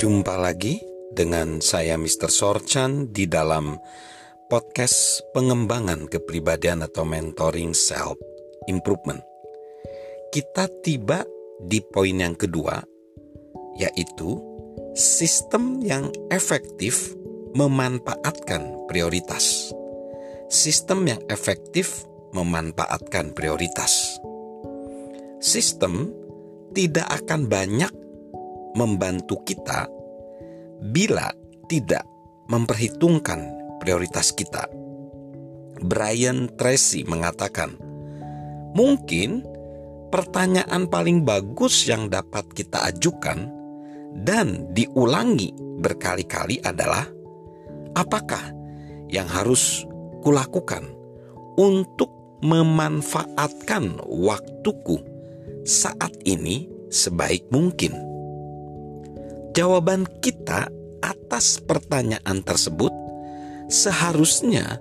Jumpa lagi dengan saya Mr. Sorchan di dalam podcast pengembangan kepribadian atau mentoring self improvement. Kita tiba di poin yang kedua yaitu sistem yang efektif memanfaatkan prioritas. Sistem yang efektif memanfaatkan prioritas. Sistem tidak akan banyak membantu kita bila tidak memperhitungkan prioritas kita. Brian Tracy mengatakan, mungkin pertanyaan paling bagus yang dapat kita ajukan dan diulangi berkali-kali adalah, apakah yang harus kulakukan untuk memanfaatkan waktuku saat ini sebaik mungkin? Jawaban kita atas pertanyaan tersebut seharusnya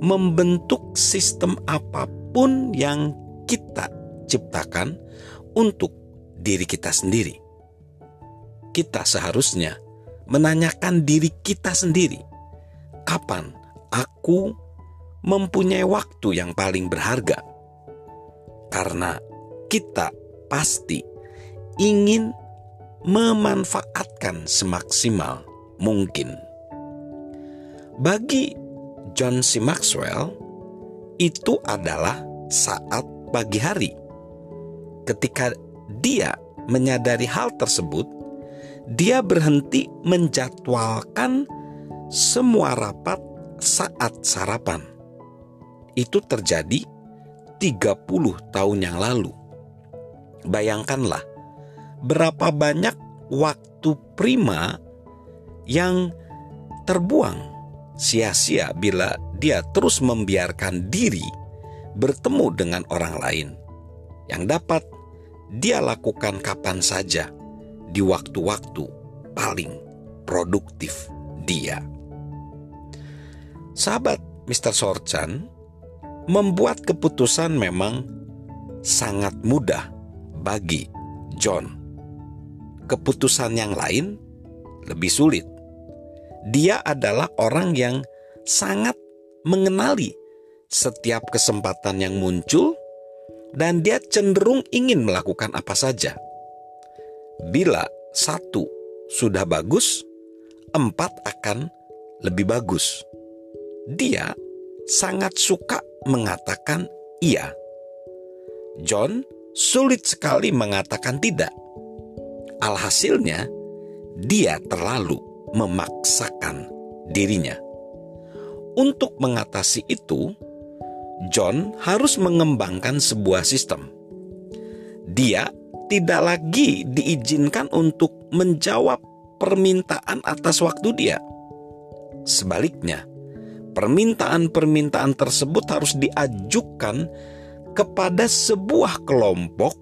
membentuk sistem apa pun yang kita ciptakan untuk diri kita sendiri. Kita seharusnya menanyakan diri kita sendiri, kapan aku mempunyai waktu yang paling berharga? Karena kita pasti ingin memanfaatkan semaksimal mungkin. Bagi John C. Maxwell, itu adalah saat pagi hari. Ketika dia menyadari hal tersebut, dia berhenti menjadwalkan semua rapat saat sarapan. Itu terjadi 30 tahun yang lalu. Bayangkanlah berapa banyak waktu prima yang terbuang sia-sia bila dia terus membiarkan diri bertemu dengan orang lain yang dapat dia lakukan kapan saja di waktu-waktu paling produktif dia. Sahabat Mr. Sorchan membuat keputusan memang sangat mudah bagi John keputusan yang lain lebih sulit. Dia adalah orang yang sangat mengenali setiap kesempatan yang muncul, dan dia cenderung ingin melakukan apa saja. Bila satu sudah bagus, empat akan lebih bagus. Dia sangat suka mengatakan iya. John sulit sekali mengatakan tidak Alhasilnya, dia terlalu memaksakan dirinya. Untuk mengatasi itu, John harus mengembangkan sebuah sistem. Dia tidak lagi diizinkan untuk menjawab permintaan atas waktu dia. Sebaliknya, permintaan-permintaan tersebut harus diajukan kepada sebuah kelompok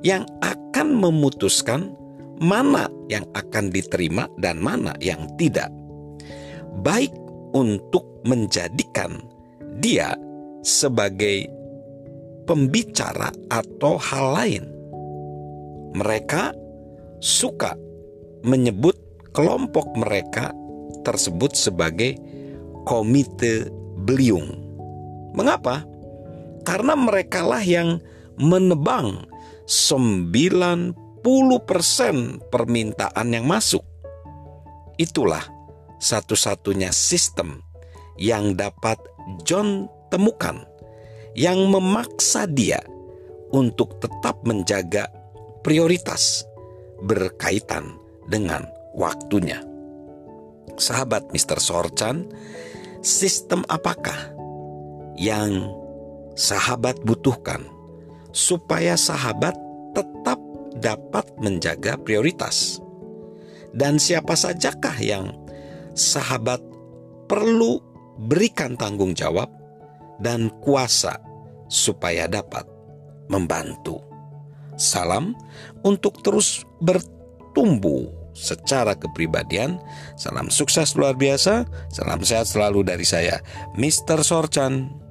yang akan memutuskan mana yang akan diterima dan mana yang tidak. Baik untuk menjadikan dia sebagai pembicara atau hal lain. Mereka suka menyebut kelompok mereka tersebut sebagai komite beliung. Mengapa? Karena merekalah yang menebang 90 10% permintaan yang masuk. Itulah satu-satunya sistem yang dapat John temukan yang memaksa dia untuk tetap menjaga prioritas berkaitan dengan waktunya. Sahabat Mr. Sorchan, sistem apakah yang sahabat butuhkan supaya sahabat tetap dapat menjaga prioritas. Dan siapa sajakah yang sahabat perlu berikan tanggung jawab dan kuasa supaya dapat membantu. Salam untuk terus bertumbuh secara kepribadian. Salam sukses luar biasa. Salam sehat selalu dari saya, Mr. Sorchan.